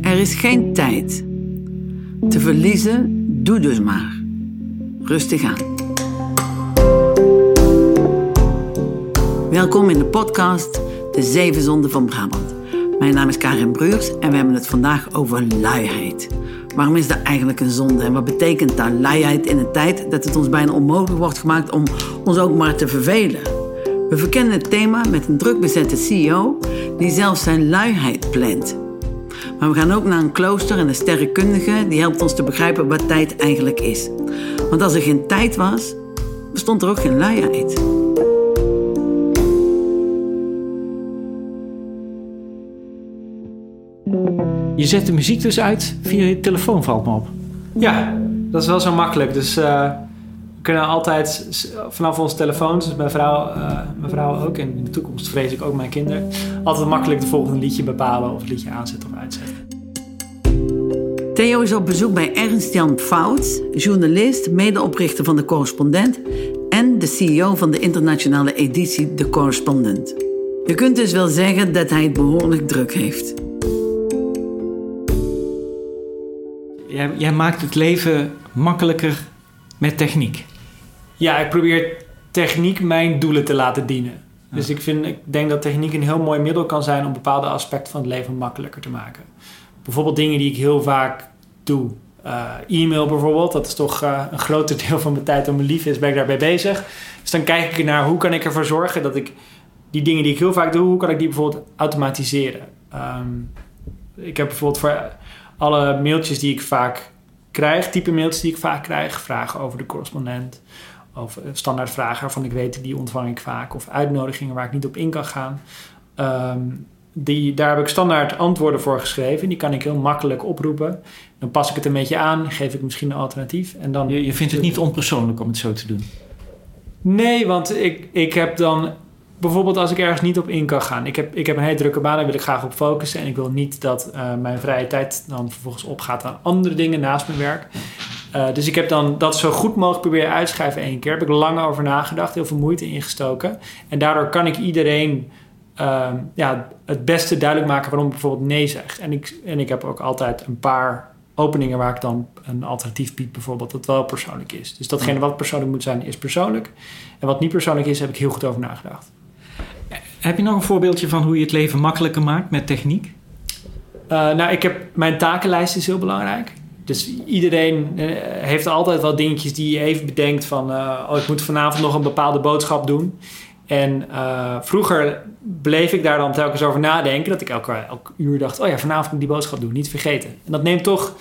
Er is geen tijd. Te verliezen, doe dus maar. Rustig aan. Welkom in de podcast De Zeven Zonden van Brabant. Mijn naam is Karin Bruurs en we hebben het vandaag over luiheid. Waarom is dat eigenlijk een zonde en wat betekent dat luiheid in een tijd dat het ons bijna onmogelijk wordt gemaakt om ons ook maar te vervelen? We verkennen het thema met een druk bezette CEO die zelfs zijn luiheid plant. Maar we gaan ook naar een klooster en een sterrenkundige die helpt ons te begrijpen wat tijd eigenlijk is. Want als er geen tijd was, bestond er ook geen luiheid. Je zet de muziek dus uit via je telefoon, valt me op. Ja, dat is wel zo makkelijk. Dus uh, we kunnen altijd vanaf onze telefoons, dus mijn vrouw, eh, mijn vrouw ook, en in de toekomst vrees ik ook mijn kinderen, altijd makkelijk het volgende liedje bepalen of het liedje aanzetten of uitzetten. Theo is op bezoek bij Ernst-Jan Fouts, journalist, medeoprichter van De Correspondent en de CEO van de internationale editie De Correspondent. Je kunt dus wel zeggen dat hij het behoorlijk druk heeft. Jij, jij maakt het leven makkelijker met techniek. Ja, ik probeer techniek mijn doelen te laten dienen. Dus ik, vind, ik denk dat techniek een heel mooi middel kan zijn om bepaalde aspecten van het leven makkelijker te maken. Bijvoorbeeld dingen die ik heel vaak doe. Eh, e-mail bijvoorbeeld, dat is toch eh, een groter deel van mijn tijd om mijn lief is, ben ik daarbij bezig. Dus dan kijk ik naar hoe kan ik ervoor zorgen dat ik die dingen die ik heel vaak doe, hoe kan ik die bijvoorbeeld automatiseren. Ehm, ik heb bijvoorbeeld voor alle mailtjes die ik vaak krijg, type mailtjes die ik vaak krijg, vragen over de correspondent. Of eh, standaard vragen waarvan ik weet, die ontvang ik vaak. Of uitnodigingen waar ik niet op in kan gaan. Ehm, die, daar heb ik standaard antwoorden voor geschreven. Die kan ik heel makkelijk oproepen. Dan pas ik het een beetje aan, geef ik misschien een alternatief. En dan Je, je vindt het niet onpersoonlijk om het zo te doen. Nee, want ik, ik heb dan... Bijvoorbeeld als ik ergens niet op in kan gaan. Ik heb, ik heb een hele drukke baan, daar wil ik graag op focussen. En ik wil niet dat eh, mijn vrije tijd dan vervolgens opgaat aan andere dingen naast mijn werk. Eh, dus ik heb dan dat zo goed mogelijk proberen uit te schrijven één keer. Daar heb ik lang over nagedacht, heel veel moeite ingestoken. En daardoor kan ik iedereen ehm, ja, het beste duidelijk maken waarom ik bijvoorbeeld nee zeg. En ik, en ik heb ook altijd een paar openingen waar ik dan een alternatief bied, bijvoorbeeld, dat wel persoonlijk is. Dus datgene wat persoonlijk moet zijn, is persoonlijk. En wat niet persoonlijk is, heb ik heel goed over nagedacht. Heb je nog een voorbeeldje van hoe je het leven makkelijker maakt met techniek? Uh, nou, ik heb mijn takenlijst is heel belangrijk. Dus iedereen uh, heeft altijd wel dingetjes die je even bedenkt van... Uh, oh, ik moet vanavond nog een bepaalde boodschap doen. En vroeger bleef ik daar dan telkens over nadenken... dat ik elke, elke uur dacht, oh ja, vanavond moet ik die boodschap doen. Niet vergeten. En dat neemt toch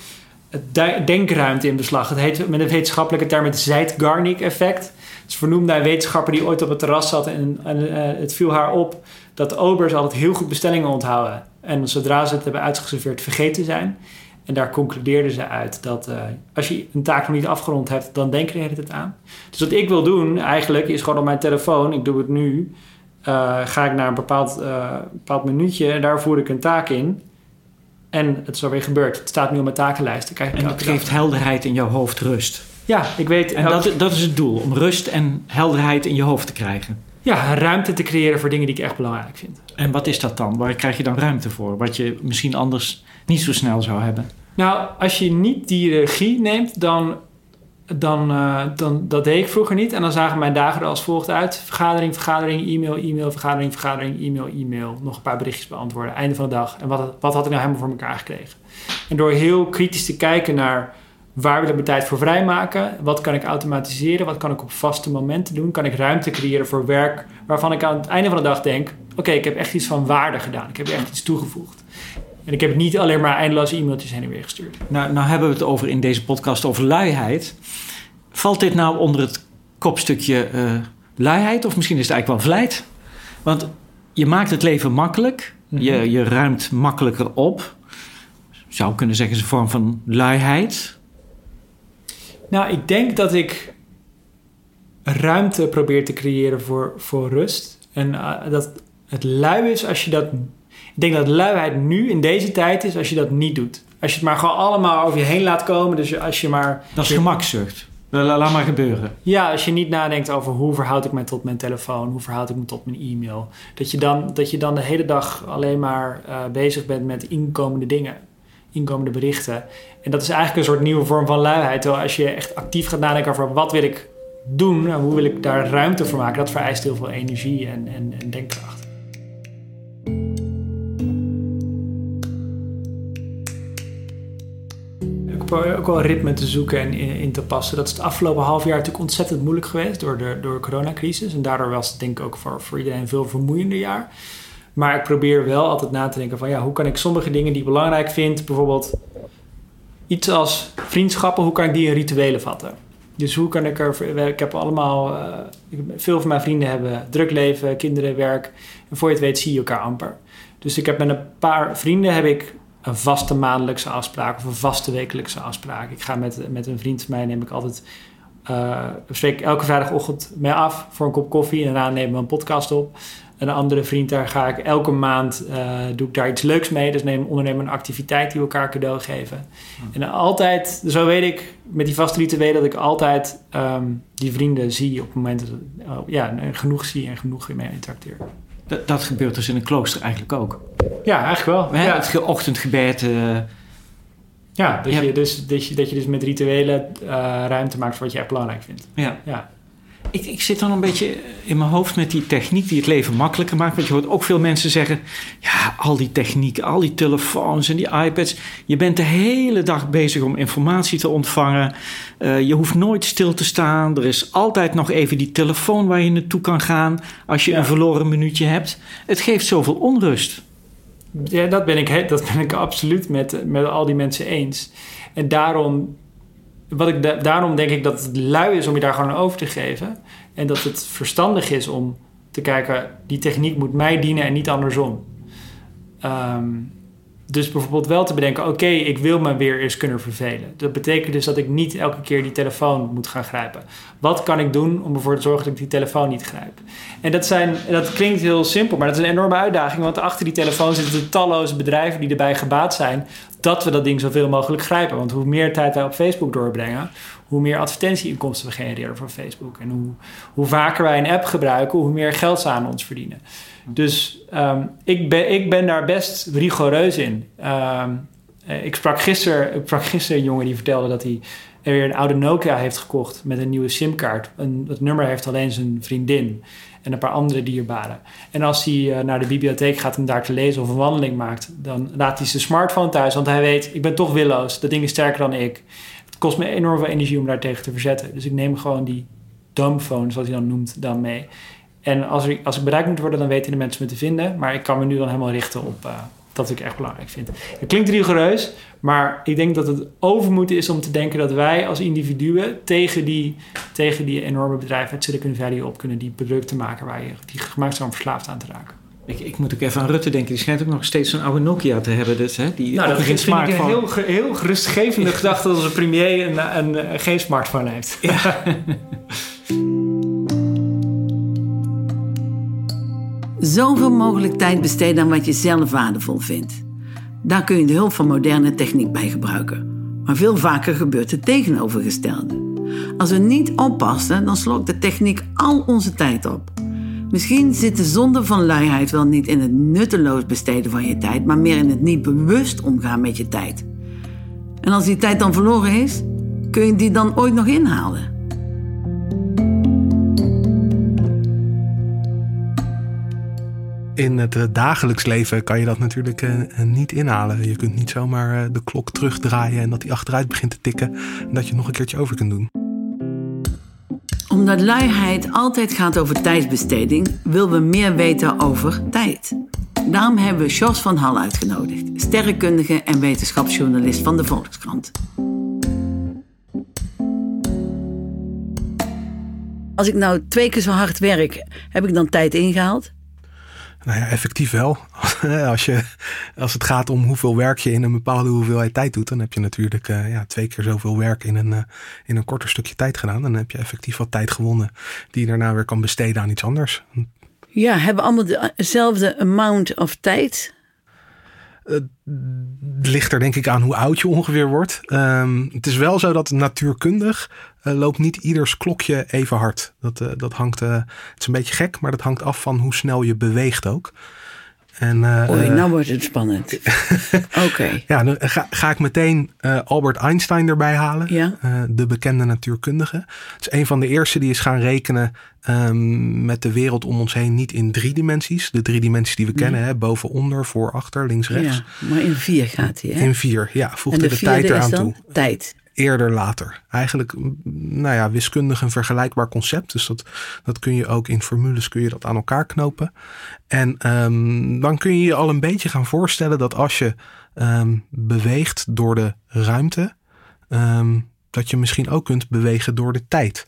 het denkruimte in beslag. Het heet met een wetenschappelijke term het Zeitgarnik-effect. Het is vernoemd naar een wetenschapper die ooit op het terras zat... en, het viel haar op dat obers altijd heel goed bestellingen onthouden. En zodra ze het hebben uitgeserveerd vergeten zijn... En daar concludeerden ze uit dat uh, als je een taak nog niet afgerond hebt, dan denk je er het aan. Dus wat ik wil doen eigenlijk is gewoon op mijn telefoon, ik doe het nu, uh, ga ik naar een bepaald, uh, bepaald minuutje en daar voer ik een taak in. En het is alweer gebeurd. Het staat nu op mijn takenlijst. en dat geeft helderheid in jouw hoofd, rust. Ja, ik weet. En dat, dat is het doel, om rust en helderheid in je hoofd te krijgen. Ja, ruimte te creëren voor dingen die ik echt belangrijk vind. En wat is dat dan? Waar krijg je dan ruimte voor? Wat je misschien anders niet zo snel zou hebben? Nou, als je niet die regie neemt, dan, dan, uh, dan dat deed ik vroeger niet. En dan zagen mijn dagen er als volgt uit. Vergadering, vergadering, e-mail, e-mail, vergadering, vergadering, e-mail, e-mail. Nog een paar berichtjes beantwoorden. Einde van de dag. En wat, wat had ik nou helemaal voor elkaar gekregen? En door heel kritisch te kijken naar waar wil ik mijn tijd voor vrijmaken? Wat kan ik automatiseren? Wat kan ik op vaste momenten doen? Kan ik ruimte creëren voor werk waarvan ik aan het einde van de dag denk... oké, ik heb echt iets van waarde gedaan. Ik heb echt iets toegevoegd. En ik heb niet alleen maar eindeloze e-mailtjes heen en weer gestuurd. Nou, nou hebben we het over in deze podcast over luiheid. Valt dit nou onder het kopstukje uh, luiheid? Of misschien is het eigenlijk wel vlijt? Want je maakt het leven makkelijk. Mm -hmm. je, je ruimt makkelijker op. Zou kunnen zeggen, is een vorm van luiheid. Nou, ik denk dat ik ruimte probeer te creëren voor, voor rust. En uh, dat het lui is als je dat denk dat luiheid nu in deze tijd is als je dat niet doet. Als je het maar gewoon allemaal over je heen laat komen. Dus als je maar... Dat is gemakzucht. Laat maar gebeuren. Ja, als je niet nadenkt over hoe verhoud ik mij tot mijn telefoon, hoe verhoud ik me tot mijn e-mail. Dat je dan, dat je dan de hele dag alleen maar uh, bezig bent met inkomende dingen, inkomende berichten. En dat is eigenlijk een soort nieuwe vorm van luiheid. Terwijl als je echt actief gaat nadenken over wat wil ik doen en hoe wil ik daar ruimte voor maken, dat vereist heel veel energie en, en, en denkkracht. Ook wel ritme te zoeken en in, te passen. Dat is het afgelopen half jaar natuurlijk ontzettend moeilijk geweest door de, door de coronacrisis. En daardoor was het denk ik ook voor, voor iedereen een veel vermoeiender jaar. Maar ik probeer wel altijd na te denken van ja, hoe kan ik sommige dingen die ik belangrijk vind, bijvoorbeeld iets als vriendschappen, hoe kan ik die in rituelen vatten? Dus hoe kan ik er. Ik heb allemaal. Uh, veel van mijn vrienden hebben druk leven, kinderen, werk. En voor je het weet zie je elkaar amper. Dus ik heb met een paar vrienden heb ik een vaste maandelijkse afspraak of een vaste wekelijkse afspraak. Ik ga met, met een vriend van mij, neem ik altijd, uh, spreek elke vrijdagochtend mee af voor een kop koffie en daarna nemen we een podcast op. Een andere vriend, daar ga ik elke maand, uh, doe ik daar iets leuks mee. Dus neem, ondernemen een activiteit die we elkaar cadeau geven. En altijd, zo weet ik met die vaste rituelen dat ik altijd um, die vrienden zie op het moment dat uh, ja, genoeg zie en genoeg mee interacteer. Dat, dat, gebeurt dus in een klooster eigenlijk ook. Ja, eigenlijk wel. Ja. Het ochtendgebed. Uh, ja, dat, je dus, dat, je, dat je dus met rituelen uh, ruimte maakt voor wat je echt belangrijk vindt. Ja. ja. Ik, ik zit dan een beetje in mijn hoofd met die techniek die het leven makkelijker maakt. Want je hoort ook veel mensen zeggen: ja, al die technieken, al die telefoons en die iPads. Je bent de hele dag bezig om informatie te ontvangen. Uh, je hoeft nooit stil te staan. Er is altijd nog even die telefoon waar je naartoe kan gaan als je ja. een verloren minuutje hebt. Het geeft zoveel onrust. Ja, dat ben ik, dat ben ik absoluut met, met al die mensen eens. En daarom wat ik daarom denk ik dat het lui is om je daar gewoon over te geven. En dat het verstandig is om te kijken, die techniek moet mij dienen en niet andersom. Um, dus bijvoorbeeld wel te bedenken, oké, ik wil me weer eens kunnen vervelen. Dat betekent dus dat ik niet elke keer die telefoon moet gaan grijpen. Wat kan ik doen om ervoor te zorgen dat ik die telefoon niet grijp? En dat, zijn, dat klinkt heel simpel, maar dat is een enorme uitdaging. Want achter die telefoon zitten talloze bedrijven die erbij gebaat zijn dat we dat ding zoveel mogelijk grijpen. Want hoe meer tijd wij op Facebook doorbrengen, hoe meer advertentieinkomsten we genereren voor Facebook. En hoe, hoe vaker wij een app gebruiken, hoe meer geld ze aan ons verdienen. Dus um, ik, ben, ik ben daar best rigoureus in. Um, ik, sprak gisteren, een jongen die vertelde dat hij weer een oude Nokia heeft gekocht met een nieuwe simkaart. Het nummer heeft alleen zijn vriendin en een paar andere dierbaren. En als hij uh, naar de bibliotheek gaat om daar te lezen of een wandeling maakt, dan laat hij zijn smartphone thuis, want hij weet, ik ben toch willoos, dat ding is sterker dan ik. Het kost me enorm veel energie om daar tegen te verzetten. Dus ik neem gewoon die dumbphone, zoals hij dan noemt, dan mee. En als, er, als ik bereikt moet worden, dan weten de mensen me te vinden. Maar ik kan me nu dan helemaal richten op uh, dat ik echt belangrijk vind. Het klinkt rigoureus, maar ik denk dat het overmoed is om te denken dat wij als individuen tegen die, tegen die enorme bedrijven uit Silicon Valley op kunnen die producten maken waar je die gemaakt zijn om verslaafd aan te raken. Ik, ik, moet ook even aan Rutte denken. Die schijnt ook nog steeds zo'n oude Nokia te hebben. Dus, hè, die nou, dat ik een heel, heel gerustgevende gedachte dat onze premier een, een, een, geen smartphone heeft. Ja. Zoveel mogelijk tijd besteden aan wat je zelf waardevol vindt. Daar kun je de hulp van moderne techniek bij gebruiken. Maar veel vaker gebeurt het tegenovergestelde. Als we niet oppassen, dan slokt de techniek al onze tijd op. Misschien zit de zonde van luiheid wel niet in het nutteloos besteden van je tijd, maar meer in het niet bewust omgaan met je tijd. En als die tijd dan verloren is, kun je die dan ooit nog inhalen? In het eh, dagelijks leven kan je dat natuurlijk uh, niet inhalen. Je kunt niet zomaar uh, de klok terugdraaien en dat die achteruit begint te tikken en dat je nog een keertje over kunt doen. Omdat luiheid altijd gaat over tijdsbesteding, willen we meer weten over tijd. Daarom hebben we Jos van Hal uitgenodigd, sterrenkundige en wetenschapsjournalist van de Volkskrant. Als ik nou twee keer zo hard werk, heb ik dan tijd ingehaald? Nou ja, effectief wel. als, je, als het gaat om hoeveel werk je in een bepaalde hoeveelheid tijd doet, dan heb je natuurlijk uh, ja, twee keer zoveel werk in een, uh, in een korter stukje tijd gedaan. Dan heb je effectief wat tijd gewonnen die je daarna weer kan besteden aan iets anders. Ja, hebben allemaal dezelfde amount of tijd? Het ligt er denk ik aan hoe oud je ongeveer wordt. Ehm, het is wel zo dat natuurkundig uh, loopt niet ieders klokje even hard. Dat, uh, dat hangt, het is een beetje gek, maar dat hangt af van hoe snel je beweegt ook. En, Oei, nou wordt het spannend. Oké. Ja, dan ga, ga ik meteen Albert Einstein erbij halen. Ja. de bekende natuurkundige. Het is een van de eerste die is gaan rekenen um, met de wereld om ons heen niet in drie dimensies. De drie dimensies die we nee. kennen, hè, boven, onder, voor, achter, links, rechts. Ja, maar in vier gaat hij, hè? In vier, ja. Voegde de, de tijd eraan toe. Tijd. Eerder, later. Eigenlijk, nou ja, wiskundig een vergelijkbaar concept. Dus dat, dat kun je ook in formules kun je dat aan elkaar knopen. En um, dan kun je je al een beetje gaan voorstellen dat als je um, beweegt door de ruimte, dat je misschien ook kunt bewegen door de tijd.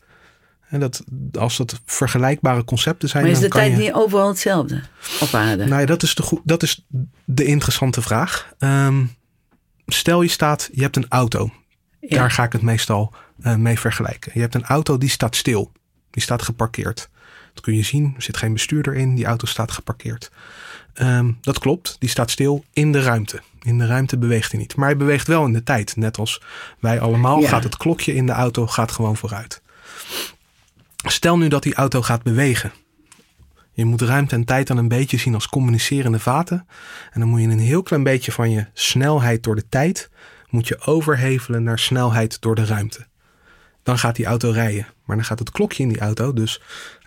En dat, als dat vergelijkbare concepten zijn. Maar is de dan tijd je... niet overal hetzelfde op aarde? Nou ja, dat is de, goed, dat is de interessante vraag. Stel je staat, je hebt een auto. Ja. Daar ga ik het meestal uh, mee vergelijken. Je hebt een auto die staat stil. Die staat geparkeerd. Dat kun je zien. Er zit geen bestuurder in. Die auto staat geparkeerd. Um, dat klopt. Die staat stil in de ruimte. In de ruimte beweegt hij niet. Maar hij beweegt wel in de tijd. Net als wij allemaal Ja. gaat het klokje in de auto gaat gewoon vooruit. Stel nu dat die auto gaat bewegen. Je moet ruimte en tijd dan een beetje zien als communicerende vaten. En dan moet je een heel klein beetje van je snelheid door de tijd... moet je overhevelen naar snelheid door de ruimte. Dan gaat die auto rijden. Maar dan gaat het klokje in die auto dus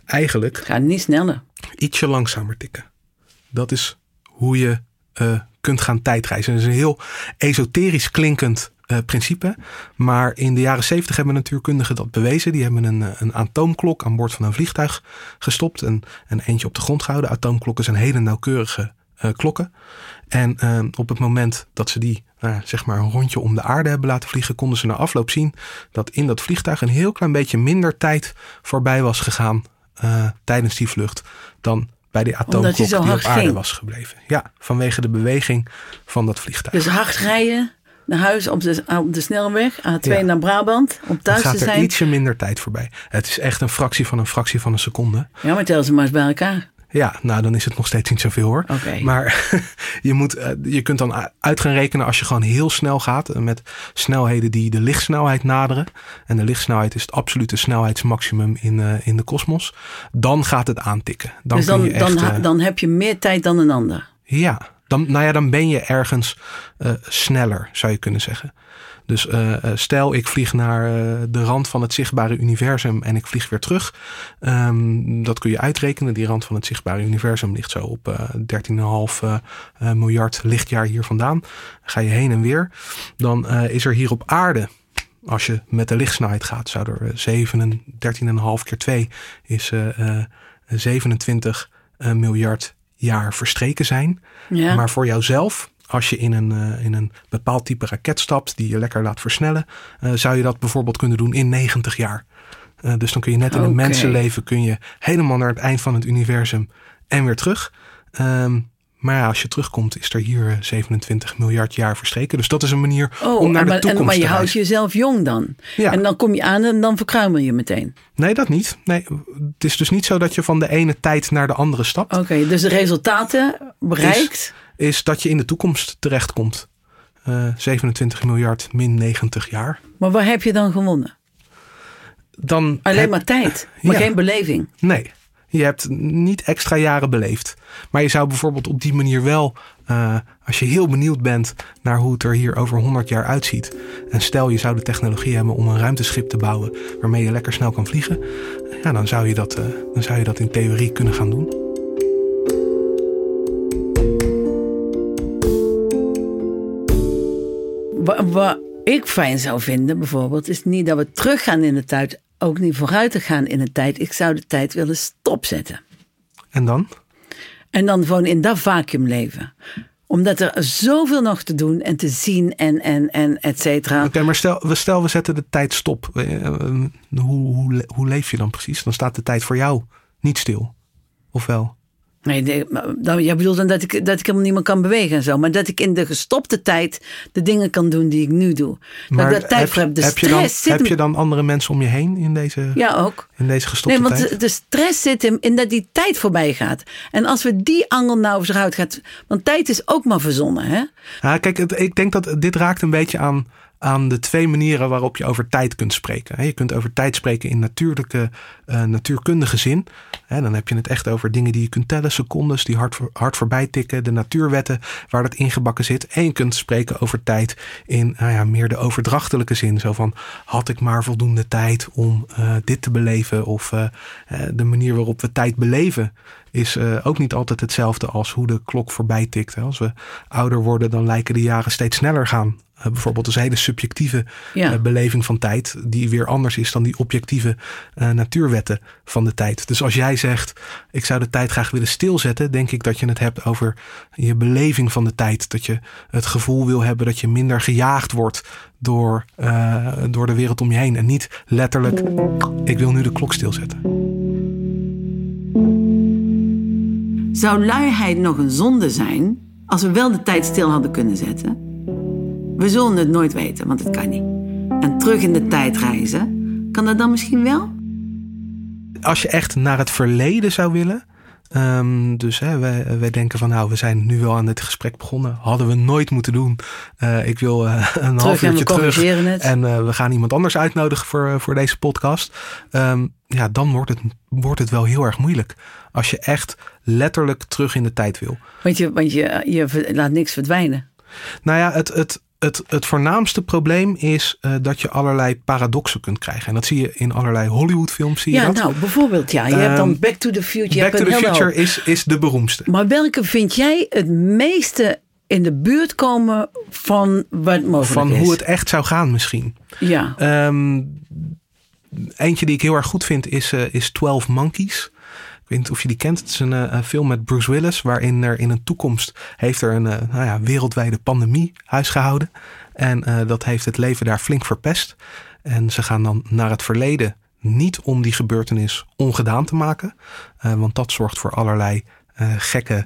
eigenlijk Gaat niet sneller. ietsje langzamer tikken. Dat is hoe je uh, kunt gaan tijdreizen. Dat is een heel esoterisch klinkend uh, principe. Maar in de jaren zeventig hebben natuurkundigen dat bewezen. Die hebben een, een atoomklok aan boord van een vliegtuig gestopt. En, en eentje op de grond gehouden. Atoomklokken zijn hele nauwkeurige uh, klokken. En uh, op het moment dat ze die uh, zeg maar een rondje om de aarde hebben laten vliegen, konden ze na afloop zien dat in dat vliegtuig een heel klein beetje minder tijd voorbij was gegaan uh, tijdens die vlucht dan bij die atoomklok die op aarde ging. was gebleven. Ja, vanwege de beweging van dat vliegtuig. Dus hard rijden naar huis op de, op de snelweg, A2 ja. naar Brabant, om thuis gaat te zijn. er ietsje minder tijd voorbij. Het is echt een fractie van een fractie van een seconde. Ja, maar tel ze maar eens bij elkaar. Ja, nou dan is het nog steeds niet zoveel hoor. Okay. Maar je, moet, je kunt dan uit gaan rekenen als je gewoon heel snel gaat. Met snelheden die de lichtsnelheid naderen. En de lichtsnelheid is het absolute snelheidsmaximum in, uh, in de kosmos. Dan gaat het aantikken. Dan dus dan, kun je echt, dan, dan heb je meer tijd dan een ander. Ja, dan, nou ja, dan ben je ergens uh, sneller zou je kunnen zeggen. Dus uh, stel ik vlieg naar de rand van het zichtbare universum en ik vlieg weer terug. Um, dat kun je uitrekenen. Die rand van het zichtbare universum ligt zo op uh, 13,5 miljard lichtjaar hier vandaan. Ga je heen en weer. Dan is er hier op aarde, als je met de lichtsnelheid gaat, zou er 7, 13,5 keer 2 is 27 miljard jaar verstreken zijn. Ja. Maar voor jouzelf als je in een, uh, in een bepaald type raket stapt die je lekker laat versnellen, uh, zou je dat bijvoorbeeld kunnen doen in 90 jaar. Uh, dus dan kun je net in okay. een mensenleven kun je helemaal naar het eind van het universum en weer terug. Um, maar ja, als je terugkomt, is er hier 27 miljard jaar verstreken. Dus dat is een manier oh, om naar maar, de toekomst en, maar je te houdt jezelf jong dan. Ja. En dan kom je aan en dan verkruimel je meteen. Nee, dat niet. Nee, het is dus niet zo dat je van de ene tijd naar de andere stapt. Oké, okay, dus de resultaten bereikt. Is, is dat je in de toekomst terechtkomt. Uh, 27 miljard min 90 jaar. Maar waar heb je dan gewonnen? Dan Alleen heb, maar tijd, maar ja. geen beleving. Nee, je hebt niet extra jaren beleefd. Maar je zou bijvoorbeeld op die manier wel, uh, als je heel benieuwd bent naar hoe het er hier over 100 jaar uitziet. En stel je zou de technologie hebben om een ruimteschip te bouwen waarmee je lekker snel kan vliegen. Ja, dan zou je dat, uh, dan zou je dat in theorie kunnen gaan doen. Wat ik fijn zou vinden bijvoorbeeld, is niet dat we teruggaan in de tijd, ook niet vooruit te gaan in de tijd. Ik zou de tijd willen stopzetten. En dan? En dan gewoon in dat vacuüm leven. Omdat er zoveel nog te doen en te zien en, en, en et cetera. Oké, okay, maar stel we, stel we zetten de tijd stop. Hoe, hoe, hoe leef je dan precies? Dan staat de tijd voor jou niet stil. Of wel? Nee, dan, jij bedoelt dan dat ik, dat ik helemaal niet meer kan bewegen en zo. Maar dat ik in de gestopte tijd de dingen kan doen die ik nu doe. Maar dat ik daar tijd voor heb. De heb, je dan, heb je dan andere mensen om je heen in deze, Ja, ook. in deze gestopte Nee, want tijd? de, de stress zit hem in dat die tijd voorbij gaat. En als we die angel nou over zich uit gaat... Want tijd is ook maar verzonnen, hè? Ja, kijk, het- ik denk dat dit raakt een beetje aan, aan de twee manieren waarop je over tijd kunt spreken. Je kunt over tijd spreken in natuurlijke, eh, natuurkundige zin. Dan heb je het echt over dingen die je kunt tellen, secondes die hard, hard voorbij tikken, de natuurwetten waar dat ingebakken zit. En je kunt spreken over tijd in nou ja, meer de overdrachtelijke zin. Zo van, had ik maar voldoende tijd om eh, dit te beleven? Of eh, de manier waarop we tijd beleven is eh, ook niet altijd hetzelfde als hoe de klok voorbij tikt. Hè. Als we ouder worden, dan lijken de jaren steeds sneller gaan. Eh, bijvoorbeeld een hele subjectieve Ja. eh, beleving van tijd, die weer anders is dan die objectieve natuurwetten van de tijd. Dus als jij zegt, ik zou de tijd graag willen stilzetten, denk ik dat je het hebt over je beleving van de tijd. Dat je het gevoel wil hebben dat je minder gejaagd wordt door, door de wereld om je heen. En niet letterlijk, ik wil nu de klok stilzetten. Zou luiheid nog een zonde zijn als we wel de tijd stil hadden kunnen zetten? We zullen het nooit weten, want het kan niet. En terug in de tijd reizen, kan dat dan misschien wel? als je echt naar het verleden zou willen. Ehm, dus hè, wij, wij denken van nou, we zijn nu wel aan dit gesprek begonnen. Hadden we nooit moeten doen. Eh, ik wil eh, een half en we uurtje terug. het. En eh, we gaan iemand anders uitnodigen voor, voor deze podcast. Ehm, ja, dan wordt het, wordt het wel heel erg moeilijk. Als je echt letterlijk terug in de tijd wil. Want je, want je, je laat niks verdwijnen. Nou ja, het, het, het, het voornaamste probleem is eh, dat je allerlei paradoxen kunt krijgen. En dat zie je in allerlei Hollywoodfilms. Zie je Ja, dat? nou, bijvoorbeeld, ja. Je hebt dan Ehm, Back to the Future. Back to the Future is, is de beroemdste. Maar welke vind jij het meeste in de buurt komen van wat mogelijk Van is? hoe het echt zou gaan misschien. Ja, Ehm, eentje die ik heel erg goed vind is, eh is 12 Monkeys. Ik weet niet of je die kent. Het is een eh, een film met Bruce Willis. Waarin er in een toekomst heeft er een eh, nou ja, wereldwijde pandemie huisgehouden. En eh, dat heeft het leven daar flink verpest. En ze gaan dan naar het verleden. Niet om die gebeurtenis ongedaan te maken. Want dat zorgt voor allerlei gekke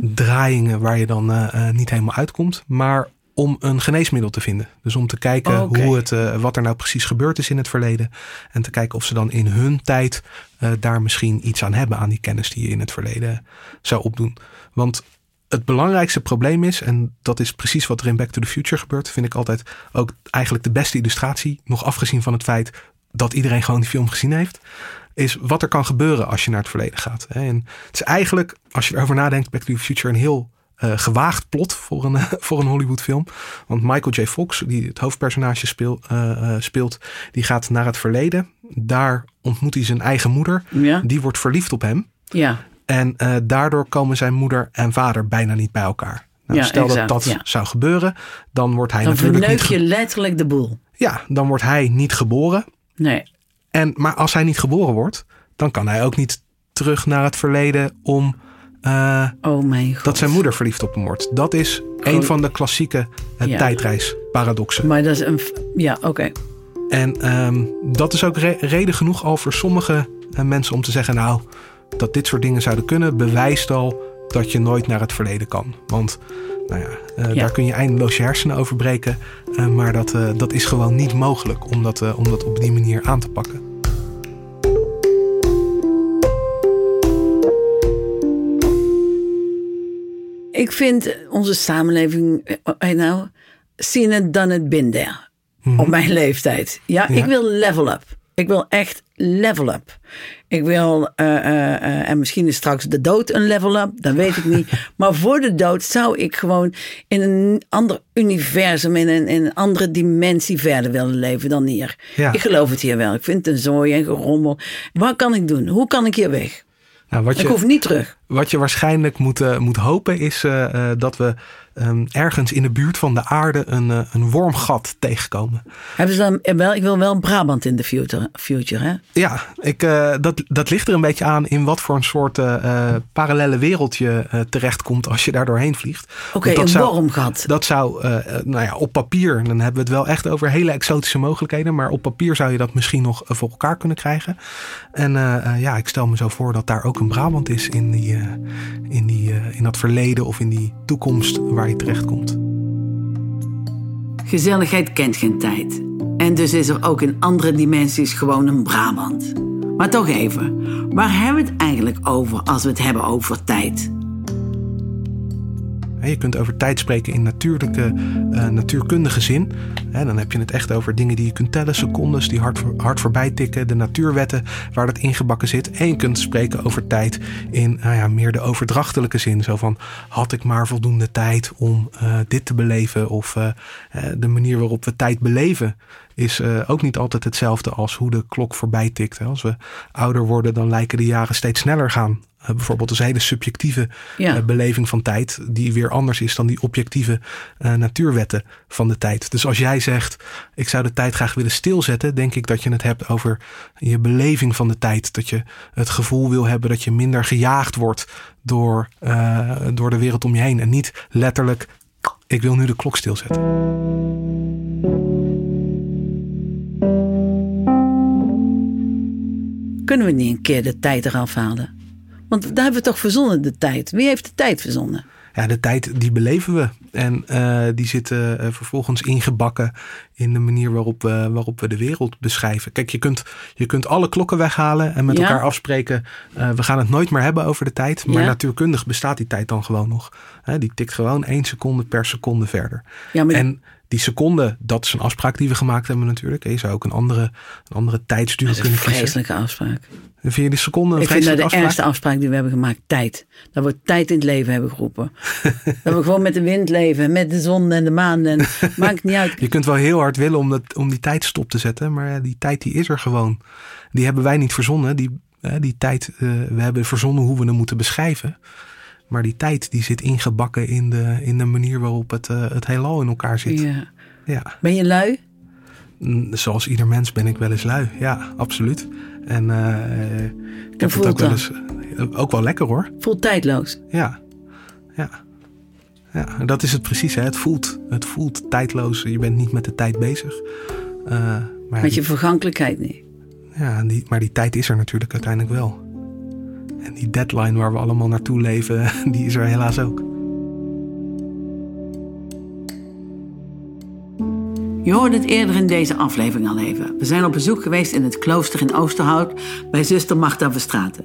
draaiingen waar je dan niet helemaal uitkomt. Maar om een geneesmiddel te vinden. Dus om te kijken Oké. hoe het, eh, wat er nou precies gebeurd is in het verleden. En te kijken of ze dan in hun tijd eh, daar misschien iets aan hebben aan die kennis die je in het verleden zou opdoen. Want het belangrijkste probleem is, en dat is precies wat er in Back to the Future gebeurt, vind ik altijd ook eigenlijk de beste illustratie, nog afgezien van het feit dat iedereen gewoon die film gezien heeft, is wat er kan gebeuren als je naar het verleden gaat. En het is eigenlijk, als je erover nadenkt, Back to the Future een heel eh, gewaagd plot voor een, voor een Hollywoodfilm. Want Michael J. Fox, die het hoofdpersonage speel, eh, eh, speelt, die gaat naar het verleden. Daar ontmoet hij zijn eigen moeder. ja, Die wordt verliefd op hem. ja. En daardoor komen zijn moeder en vader bijna niet bij elkaar. Nou, Ja, stel exact, dat dat ja. zou gebeuren, dan wordt hij Dan natuurlijk niet. verneuk je letterlijk de boel. Ja, dan wordt hij niet geboren. Nee, En, maar als hij niet geboren wordt, dan kan hij ook niet terug naar het verleden om eh, oh mijn god. dat zijn moeder verliefd op hem wordt. Dat is een van de klassieke uh, Ja. tijdreisparadoxen. Maar dat is een... Ja, oké. En ehm, dat is ook re- reden genoeg al voor sommige eh, mensen om te zeggen: Nou, dat dit soort dingen zouden kunnen, bewijst al dat je nooit naar het verleden kan. Want nou ja, Ja. daar kun je eindeloos je hersenen over breken. maar dat, dat is gewoon niet mogelijk om dat, om dat op die manier aan te pakken. Ik vind onze samenleving... eh, nou, seen it, done it, been there. Op mijn leeftijd. Ja, Mhm. Ja. ik wil level up. Ik wil echt level up. Ik wil, eh, eh, eh, en misschien is straks de dood een level up, dat weet ik niet. maar voor de dood zou ik gewoon in een ander universum, in een, in een andere dimensie verder willen leven dan hier. Ja. Ik geloof het hier wel. Ik vind het een zooi en gerommel. Wat kan ik doen? Hoe kan ik hier weg? Nou, wat Ik je, hoef niet terug. Wat je waarschijnlijk moet, eh, moet hopen is eh, eh, dat we ehm, ergens in de buurt van de aarde een, uh, een wormgat tegenkomen. Hebben ze dan wel, ik wil wel Brabant in de future, future hè? Ja, ik, uh, dat, dat ligt er een beetje aan in wat voor een soort uh, parallele wereld je terechtkomt als je daar doorheen vliegt. Oké, okay, een zou, wormgat. Dat zou, nou ja, op papier, dan hebben we het wel echt over hele exotische mogelijkheden, maar op papier zou je dat misschien nog voor elkaar kunnen krijgen. En ja, ik stel me zo voor dat daar ook een Brabant is in, die, in, die, in dat verleden of in die toekomst waar terechtkomt. Gezelligheid kent geen tijd. En dus is er ook in andere dimensies gewoon een Brabant. Maar toch even, waar hebben we het eigenlijk over als we het hebben over tijd? Je kunt over tijd spreken in natuurlijke, uh, natuurkundige zin. dan heb je het echt over dingen die je kunt tellen, secondes die hard, hard voorbij tikken, de natuurwetten waar dat ingebakken zit. En je kunt spreken over tijd in nou ja, meer de overdrachtelijke zin. Zo van, had ik maar voldoende tijd om uh, dit te beleven? Of uh, de manier waarop we tijd beleven is ook niet altijd hetzelfde als hoe de klok voorbij tikt. Als we ouder worden, dan lijken de jaren steeds sneller gaan. Uh, bijvoorbeeld een hele subjectieve ja. uh, beleving van tijd, die weer anders is dan die objectieve natuurwetten van de tijd. Dus als jij zegt, ik zou de tijd graag willen stilzetten, denk ik dat je het hebt over je beleving van de tijd. Dat je het gevoel wil hebben dat je minder gejaagd wordt door, door de wereld om je heen. En niet letterlijk, ik wil nu de klok stilzetten. Kunnen we niet een keer de tijd eraf halen? Want daar hebben we toch verzonnen, de tijd. Wie heeft de tijd verzonnen? Ja, de tijd die beleven we. En uh, die zitten uh, vervolgens ingebakken in de manier waarop we, waarop we de wereld beschrijven. Kijk, je kunt, je kunt alle klokken weghalen en met ja. elkaar afspreken. Uh, we gaan het nooit meer hebben over de tijd. Maar ja. natuurkundig bestaat die tijd dan gewoon nog. die tikt gewoon één seconde per seconde verder. Ja, maar en die seconde, dat is een afspraak die we gemaakt hebben natuurlijk. Je zou ook een andere, een andere tijdsduur kunnen kiezen. een vreselijke afspraak. En vind je die seconde een Ik vind dat de afspraak? ergste afspraak die we hebben gemaakt, tijd. Dat we tijd in het leven hebben geroepen. dat we gewoon met de wind leven, met de zon en de maan. En maakt niet uit. Je kunt wel heel hard willen om, dat, om die tijd stop te zetten. Maar die tijd die is er gewoon. Die hebben wij niet verzonnen. Die, die tijd, uh, we hebben verzonnen hoe we hem moeten beschrijven. Maar die tijd die zit ingebakken in de, in de manier waarop het, uh, het heelal in elkaar zit. Ja. ja. Ben je lui? Zoals ieder mens ben ik wel eens lui. Ja, absoluut. En uh, ik heb het ook wel eens. Ook wel lekker hoor. Voelt tijdloos. Ja. Ja. Ja, dat is het precies. Hè. Het, voelt, het voelt tijdloos. Je bent niet met de tijd bezig. Uh, maar met je die, vergankelijkheid niet. Ja, die, maar die tijd is er natuurlijk uiteindelijk wel. En die deadline waar we allemaal naartoe leven, die is er helaas ook. Je hoorde het eerder in deze aflevering al even. We zijn op bezoek geweest in het klooster in Oosterhout bij zuster Marta Verstraten.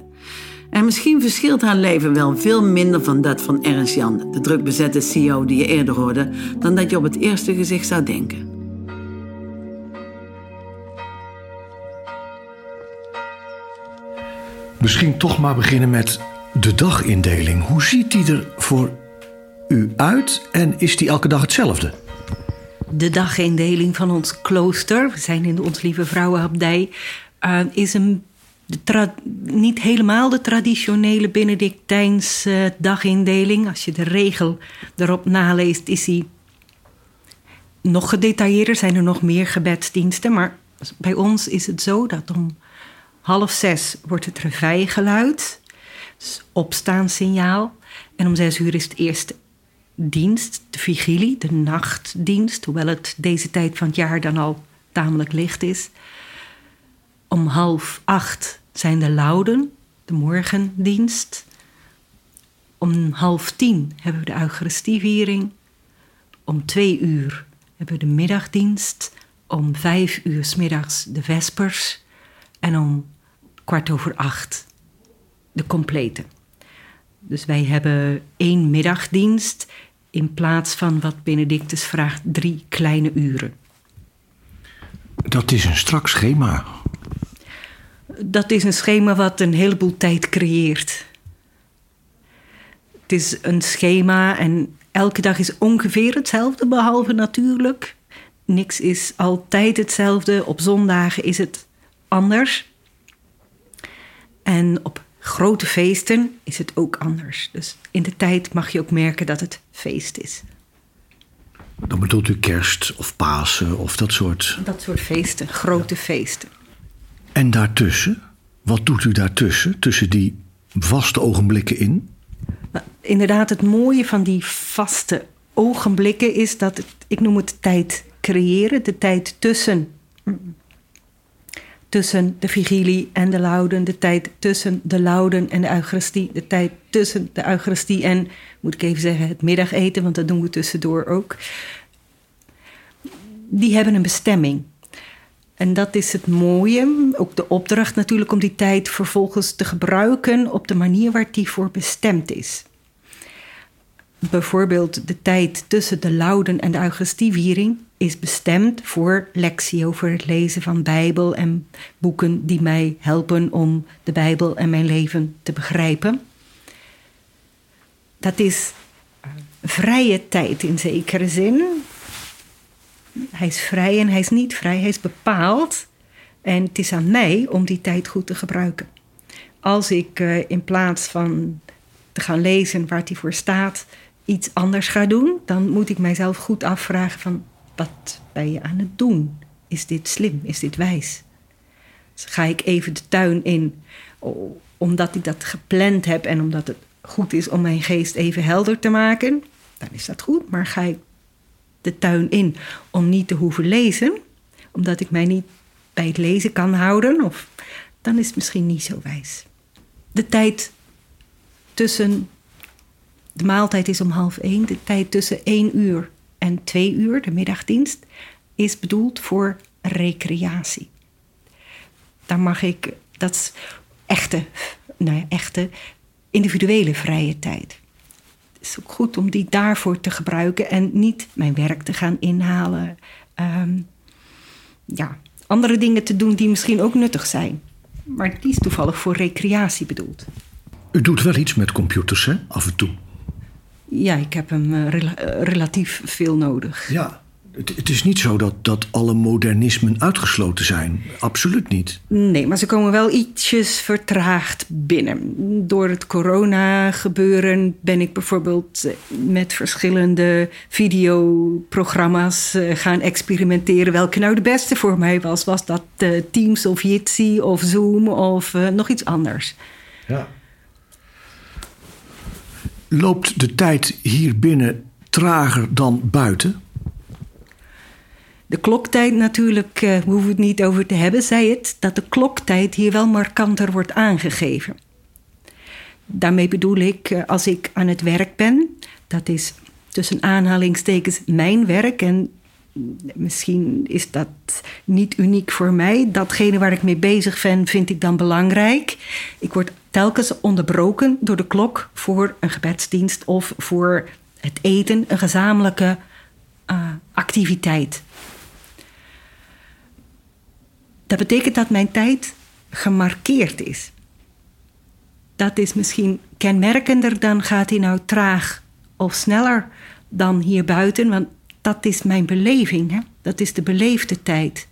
En misschien verschilt haar leven wel veel minder van dat van Ernst Jan, de druk bezette CEO die je eerder hoorde, dan dat je op het eerste gezicht zou denken. Misschien toch maar beginnen met de dagindeling. Hoe ziet die er voor u uit en is die elke dag hetzelfde? De dagindeling van ons klooster, we zijn in de Ons Lieve Vrouwenabdij, uh, is een niet helemaal de traditionele Benedictijnse dagindeling. Als je de regel erop naleest, is die nog gedetailleerder. Zijn er nog meer gebedsdiensten. Maar bij ons is het zo dat om half zes wordt het reveillegeluid. Dus opstaanssignaal. En om zes uur is het eerste dienst, de vigilie, de nachtdienst. Hoewel het deze tijd van het jaar dan al tamelijk licht is. Om half acht zijn de Louden, de morgendienst. Om half tien hebben we de Eucharistieviering. Om twee uur hebben we de middagdienst. Om vijf uur s middags de Vespers. En om kwart over acht de complete. Dus wij hebben één middagdienst in plaats van wat Benedictus vraagt, drie kleine uren. Dat is een strak schema. Dat is een schema wat een heleboel tijd creëert. Het is een schema en elke dag is ongeveer hetzelfde, behalve natuurlijk. Niks is altijd hetzelfde. Op zondagen is het anders. En op grote feesten is het ook anders. Dus in de tijd mag je ook merken dat het feest is. bedoelt u kerst of Pasen of dat soort? Dat soort feesten, grote feesten. En daartussen, wat doet u daartussen, tussen die vaste ogenblikken in? Maar inderdaad, het mooie van die vaste ogenblikken is dat het, ik noem het tijd creëren, de tijd tussen, tussen de vigilie en de louden, de tijd tussen de louden en de eucharistie, de tijd tussen de eucharistie en, moet ik even zeggen, het middageten, want dat doen we tussendoor ook. Die hebben een bestemming. En dat is het mooie, ook de opdracht natuurlijk om die tijd vervolgens te gebruiken op de manier waar die voor bestemd is. Bijvoorbeeld de tijd tussen de Louden en de Eucharistieviering is bestemd voor lectie over het lezen van Bijbel en boeken die mij helpen om de Bijbel en mijn leven te begrijpen. Dat is vrije tijd in zekere zin. Hij is vrij en hij is niet vrij, hij is bepaald. En het is aan mij om die tijd goed te gebruiken. Als ik uh, in plaats van te gaan lezen waar hij voor staat, iets anders ga doen, dan moet ik mijzelf goed afvragen van wat ben je aan het doen? Is dit slim? Is dit wijs? Dus ga ik even de tuin in omdat ik dat gepland heb en omdat het goed is om mijn geest even helder te maken, dan is dat goed. Maar ga ik de tuin in om niet te hoeven lezen, omdat ik mij niet bij het lezen kan houden, of, dan is het misschien niet zo wijs. De tijd tussen de maaltijd is om half één. De tijd tussen één uur en twee uur, de middagdienst, is bedoeld voor recreatie. Daar mag ik, dat is echte, nou echte individuele vrije tijd. Het is ook goed om die daarvoor te gebruiken en niet mijn werk te gaan inhalen. Um, ja, andere dingen te doen die misschien ook nuttig zijn. Maar die is toevallig voor recreatie bedoeld. U doet wel iets met computers, hè? Af en toe. Ja, ik heb hem uh, rela relatief veel nodig. Ja, het, het, is niet zo dat, dat alle modernismen uitgesloten zijn. Absoluut niet. Nee, maar ze komen wel ietsjes vertraagd binnen. Door het corona-gebeuren ben ik bijvoorbeeld met verschillende videoprogramma's gaan experimenteren. Welke nou de beste voor mij was. Was dat Teams of Jitsi of Zoom of nog iets anders? Ja. Loopt de tijd hier binnen trager dan buiten? De kloktijd natuurlijk, uh, we hoeven het niet over te hebben, zei het, dat de kloktijd hier wel markanter wordt aangegeven. Daarmee bedoel ik, uh, als ik aan het werk ben, dat is tussen aanhalingstekens mijn werk en misschien is dat niet uniek voor mij. Datgene waar ik mee bezig ben, vind ik dan belangrijk. Ik word telkens onderbroken door de klok voor een gebedsdienst of voor het eten, een gezamenlijke uh, activiteit. Dat betekent dat mijn tijd gemarkeerd is. Dat is misschien kenmerkender dan gaat hij nou traag of sneller dan hier buiten, want dat is mijn beleving. Hè? Dat is de beleefde tijd.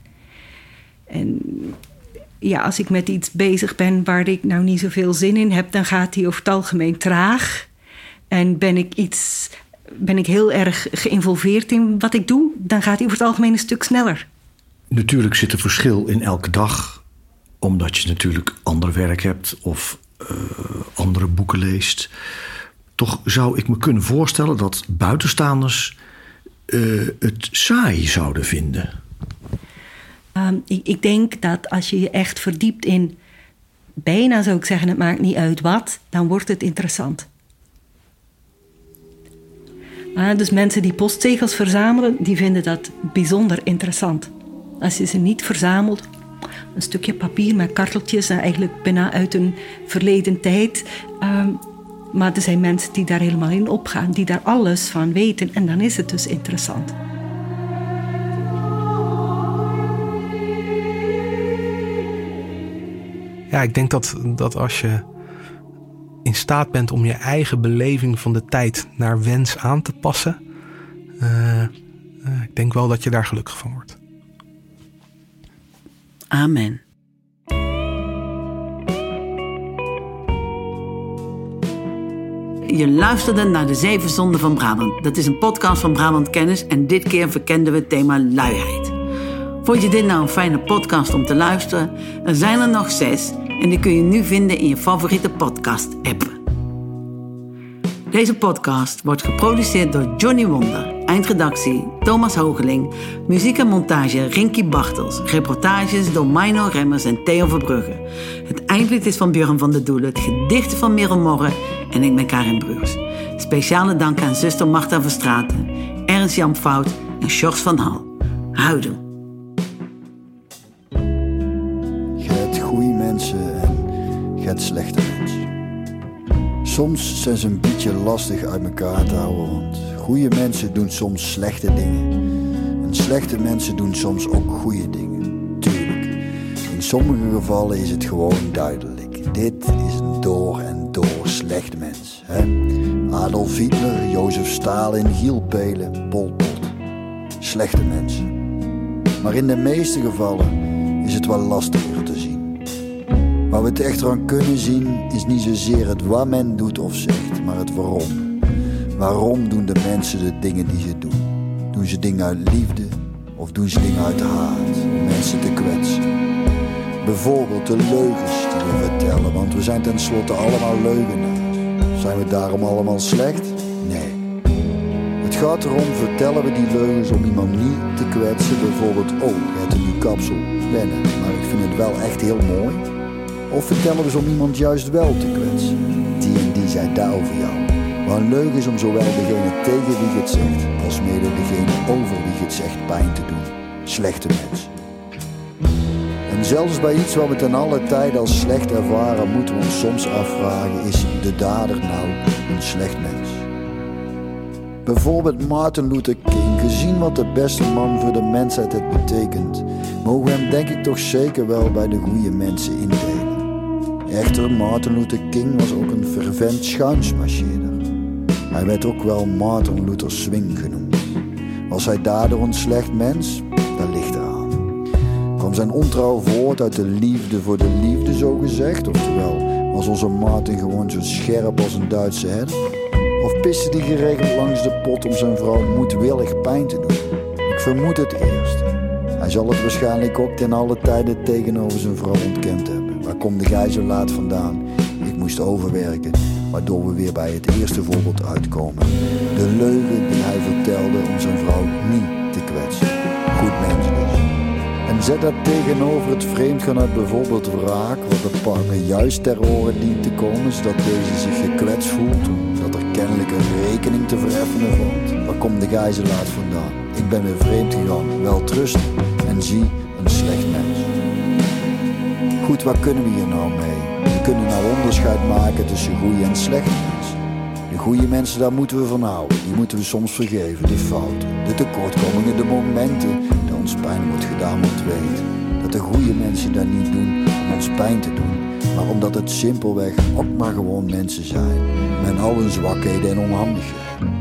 En ja, als ik met iets bezig ben waar ik nou niet zoveel zin in heb, dan gaat hij over het algemeen traag. En ben ik iets, ben ik heel erg geïnvolveerd in wat ik doe, dan gaat hij over het algemeen een stuk sneller. Natuurlijk zit er verschil in elke dag, omdat je natuurlijk ander werk hebt of uh, andere boeken leest. Toch zou ik me kunnen voorstellen dat buitenstaanders uh, het saai zouden vinden. Um, ik, ik, denk dat als je je echt verdiept in, bijna zou ik zeggen, het maakt niet uit wat, dan wordt het interessant. Uh, dus mensen die postzegels verzamelen, die vinden dat bijzonder interessant. Als je ze niet verzamelt, een stukje papier met karteltjes, eigenlijk bijna uit een verleden tijd. Um, maar er zijn mensen die daar helemaal in opgaan, die daar alles van weten. En dan is het dus interessant. Ja, ik denk dat, dat als je in staat bent om je eigen beleving van de tijd naar wens aan te passen, uh, uh, ik denk wel dat je daar gelukkig van wordt. Amen. je luisterde naar De Zeven Zonden van Brabant. Dat is een podcast van Brabant Kennis en dit keer verkenden we het thema luiheid. Vond je dit nou een fijne podcast om te luisteren? Er zijn er nog zes en die kun je nu vinden in je favoriete podcast-app. Deze podcast wordt geproduceerd door Johnny Wonder, eindredactie Thomas Hogeling, muziek en montage Rinky Bartels, reportages door Mino Remmers en Theo Verbrugge. Het eindlied is van Björn van der Doelen, het gedicht van Merel Morren en ik ben Karin Bruurs. Speciale dank aan zuster Marta Verstraten, Ernst Jan Fout en Sjors van Hal. Houdoe. Slechte mensen. Soms zijn ze een beetje lastig uit elkaar te houden, want goede mensen doen soms slechte dingen. En slechte mensen doen soms ook goede dingen. Tuurlijk. In sommige gevallen is het gewoon duidelijk. Dit is een door en door slecht mens. Hè? Adolf Hitler, Jozef Stalin, Giel Pelen, Pol Pot. Slechte mensen. Maar in de meeste gevallen is het wel lastiger te zien. Waar we het echter aan kunnen zien is niet zozeer het wat men doet of zegt, maar het waarom. Waarom doen de mensen de dingen die ze doen? Doen ze dingen uit liefde of doen ze dingen uit haat om mensen te kwetsen? Bijvoorbeeld de leugens die we vertellen, want we zijn tenslotte allemaal leugenaars. Zijn we daarom allemaal slecht? Nee. Het gaat erom, vertellen we die leugens om iemand niet te kwetsen. Bijvoorbeeld, oh, je hebt een kapsel, wennen, maar ik vind het wel echt heel mooi. Of vertellen ze om iemand juist wel te kwetsen? Die en die zei daar over jou. Maar leugen is om zowel degene tegen wie het zegt, als mede degene over wie het zegt pijn te doen. Slechte mensen. En zelfs bij iets wat we ten alle tijde als slecht ervaren, moeten we ons soms afvragen: is de dader nou een slecht mens? Bijvoorbeeld Martin Luther King, gezien wat de beste man voor de mensheid het betekent, mogen we hem denk ik toch zeker wel bij de goede mensen indelen. Echter, Martin Luther King was ook een fervent schuinsmarcheerder. Hij werd ook wel Martin Luther Swing genoemd. Was hij daardoor een slecht mens? Dat ligt eraan. Kwam zijn ontrouw voort uit de liefde voor de liefde, zo gezegd? Oftewel, was onze Martin gewoon zo scherp als een Duitse herder? Of piste hij geregeld langs de pot om zijn vrouw moedwillig pijn te doen? Ik vermoed het eerste. Hij zal het waarschijnlijk ook ten alle tijde tegenover zijn vrouw ontkend hebben. Waar komt de gij zo laat vandaan? Ik moest overwerken, waardoor we weer bij het eerste voorbeeld uitkomen. De leugen die hij vertelde om zijn vrouw niet te kwetsen. Goed mens dus. En zet dat tegenover het vreemdgaan uit bijvoorbeeld wraak, wat de partner juist ter oren dient te komen, zodat deze zich gekwetst voelt, omdat er kennelijk een rekening te vereffenen valt. Waar komt de gijzelaar vandaan? Ik ben weer vreemd gegaan, wel trust en zie. Goed, wat kunnen we hier nou mee? We kunnen nou onderscheid maken tussen goede en slechte mensen. De goede mensen, daar moeten we van houden. Die moeten we soms vergeven, de fouten, de tekortkomingen, de momenten dat ons pijn wordt gedaan, want weet dat de goede mensen dat niet doen om ons pijn te doen, maar omdat het simpelweg ook maar gewoon mensen zijn, met al hun zwakheden en onhandigheden.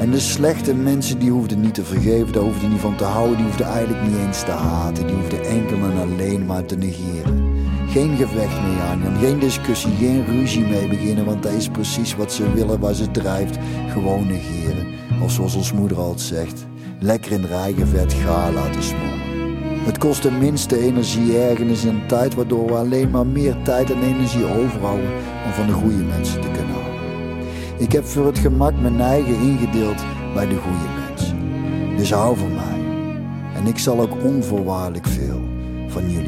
En de slechte mensen die hoefden niet te vergeven, daar hoefden niet van te houden, die hoefden eigenlijk niet eens te haten, die hoefden enkel en alleen maar te negeren. Geen gevecht mee aangaan, geen discussie, geen ruzie mee beginnen, want dat is precies wat ze willen, waar ze drijft. Gewoon negeren. Of zoals ons moeder altijd zegt, lekker in het vet laten smoren. Het kost de minste energie, ergernis en tijd, waardoor we alleen maar meer tijd en energie overhouden om van de goede mensen te kunnen houden. Ik heb voor het gemak mijn eigen ingedeeld bij de goede mensen. Dus hou van mij. En ik zal ook onvoorwaardelijk veel van jullie.